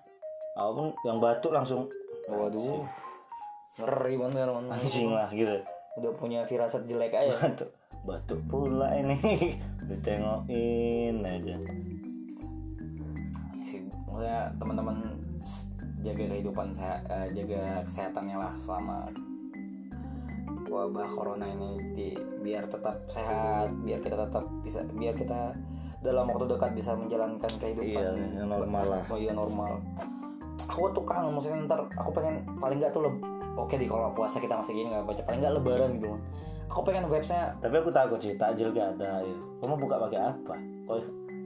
Apa pun yang batu langsung waduh. ngeri banget teman anjing lah gitu. Udah punya firasat jelek aja. Batu batu pula ini. Ditengokin aja. Sih maksudnya teman-teman jaga kehidupan saya eh, jaga kesehatannya lah selama wabah corona ini. Di, biar tetap sehat biar kita tetap bisa biar kita dalam waktu dekat bisa menjalankan kehidupan. Iya yang normal lah. Oh iya normal. Aku tuh kangen maksudnya ntar aku pengen paling nggak tuh oke di kalau puasa kita masih gini nggak baca paling nggak lebaran gitu aku pengen vibesnya tapi aku takut sih takjil gak ada ya. kamu buka pakai apa? Kok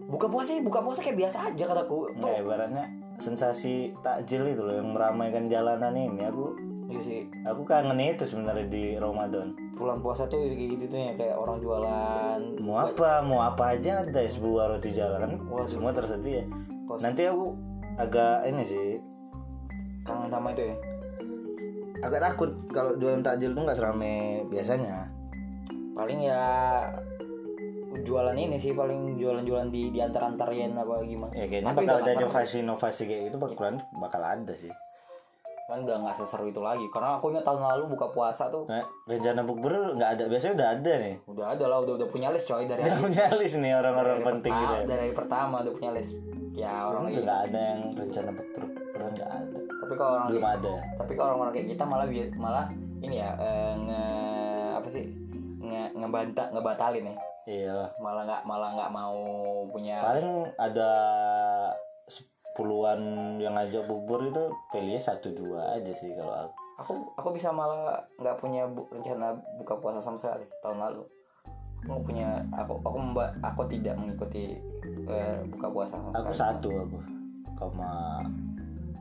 buka puasa ya buka puasa kayak biasa aja kataku. Tuh. nggak ibaratnya sensasi takjil itu loh yang meramaikan jalanan ini. Aku iya sih. aku kangen itu sebenarnya di Ramadan. Bulan puasa tuh kayak gitu tuh ya kayak orang jualan. Mau apa? Mau apa aja ada sebuah roti jalan kan Waduh. semua tersedia. Kos- nanti aku agak ini sih. Kangen sama itu ya? Agak takut kalau jualan takjil tuh nggak serame biasanya paling ya jualan ini sih paling jualan-jualan di di antar-antarin apa gimana. Ya kayaknya Tapi bakal ada nggak seru. inovasi-inovasi kayak gitu bakalan bakal ada sih. Kan udah nggak seseru itu lagi. Karena aku ingat tahun lalu buka puasa tuh. Nah, rencana bukber nggak ada biasanya udah ada nih. Udah ada lah udah udah punya list coy dari udah punya list nih orang-orang penting gitu pertama, ya. dari pertama udah punya list. Ya orang kayak nggak ada yang rencana bukber bukberan nggak ada. Tapi kalau orang belum ada. tapi kalau orang-orang kayak kita malah malah ini ya eh, nge apa sih nge ngebantah ngebatalin ya. Iya. Lah malah nggak malah nggak mau punya paling ada sepuluhan yang ngajak bubur itu pilihnya satu dua aja sih kalau aku. Aku aku bisa malah nggak punya bu- rencana buka puasa sama sekali tahun lalu. Aku punya aku aku memba, aku tidak mengikuti eh, buka puasa sama aku sekali. satu aku sama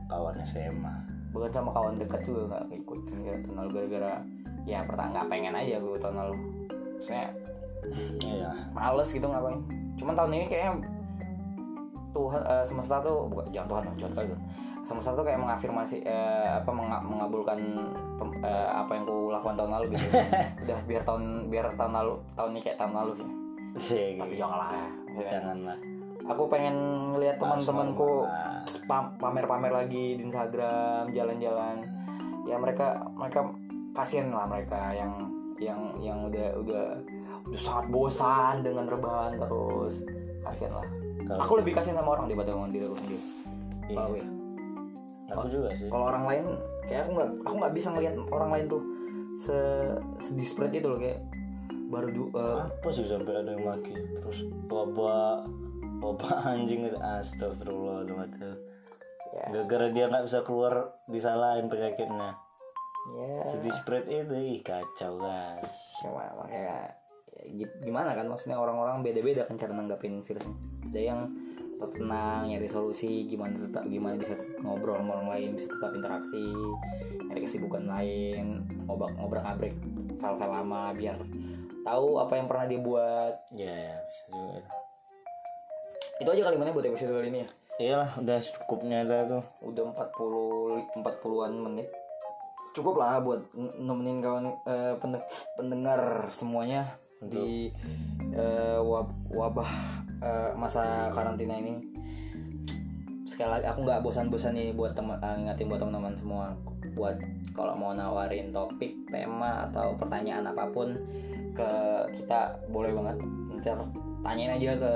kawan SMA bukan sama kawan dekat juga nggak ngikutin kayak tahun lalu gara-gara ya pertama nggak pengen aja gue tahun lalu saya iya males gitu ngapain. Cuman tahun ini kayaknya Tuhan eh, semesta tuh bukan jangan Tuhan jangan dong. semesta tuh kayak mengafirmasi eh, apa menga- mengabulkan pem- eh, apa yang ku lakukan tahun lalu gitu. Udah biar tahun biar tahun lalu tahun ini kayak tahun lalu sih. Iya, tapi gitu. janganlah ya. Janganlah. Aku pengen ngeliat teman-temanku pamer-pamer lagi di Instagram jalan-jalan. Ya mereka mereka kasihan lah mereka yang yang yang udah udah udah sangat bosan dengan rebahan terus. Kasihan lah. Kalau- aku lebih kasihan sama orang daripada sama diri aku sendiri. Iya. Ya? aku juga sih. kalau orang lain kayak aku nggak aku nggak bisa ngelihat orang lain tuh se sedisparate itu loh kayak baru du, eh, apa sih sampai ada yang maki terus wabah wabah anjing itu. Astagfirullahaladzim ya. Gara-gara dia nggak bisa keluar disalahin penyakitnya ya. Sedih spread itu ih kacau kan cuma makanya ya, gi- gimana kan maksudnya orang-orang beda-beda kan cara nanggapin virusnya. Ada yang tetap tenang nyari solusi gimana tetap gimana bisa ngobrol sama orang lain bisa tetap interaksi nyari kesibukan lain ngobrak ngobrak ngabrik file-file lama biar tahu apa yang pernah dia buat ya ya bisa juga. Itu aja kalimatnya buat episode kali ini ya. Iyalah udah cukupnya dah tuh. Udah 40 40-an menit cukup lah buat nemenin kawan pende- pendengar semuanya di eh, wab- wabah eh, masa karantina ini. Sekali lagi aku nggak bosan-bosan nih buat teman eh, ngingetin buat teman-teman semua. Buat kalau mau nawarin topik tema atau pertanyaan apa pun ke kita boleh banget. Ntar tanyain aja ke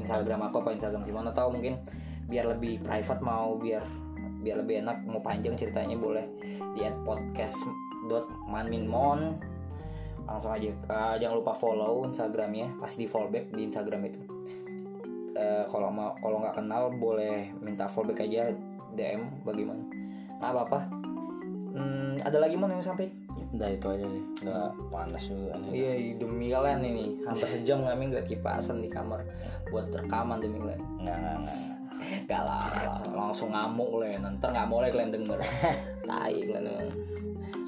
Instagram aku apa Instagram Simon atau mungkin biar lebih private mau biar biar lebih enak mau panjang ceritanya boleh di podcast.manminmon langsung aja Eh, jangan lupa follow Instagramnya pasti di follow back di Instagram itu. Eh, kalau mau kalau nggak kenal boleh minta follow back aja DM bagaimana. Nggak apa apa Hmm, ada lagi mau yang sampai? Udah itu aja sih. Udah panas juga nih. Iya demi kalian ini. Hampir sejam kami nggak kipasan di kamar buat rekaman demi kalian. nggak nggak nggak Gak lah, lah, langsung ngamuk kalian. Ntar nggak boleh kalian denger. Tai kalian.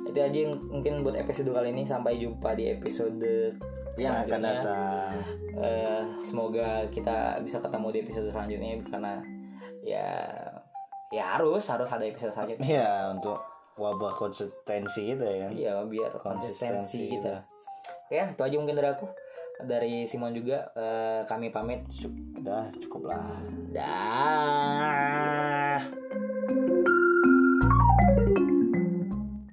Itu aja yang mungkin buat episode kali ini. Sampai jumpa di episode yang akan datang Eh, semoga kita bisa ketemu di episode selanjutnya karena ya ya harus harus ada episode selanjutnya. Iya untuk wabah konsistensi kita ya kan Iya biar Konsistensi konsistensi kita. Oke, itu aja mungkin dari aku. Dari Simon juga eh, kami pamit. udah cukup lah Dah.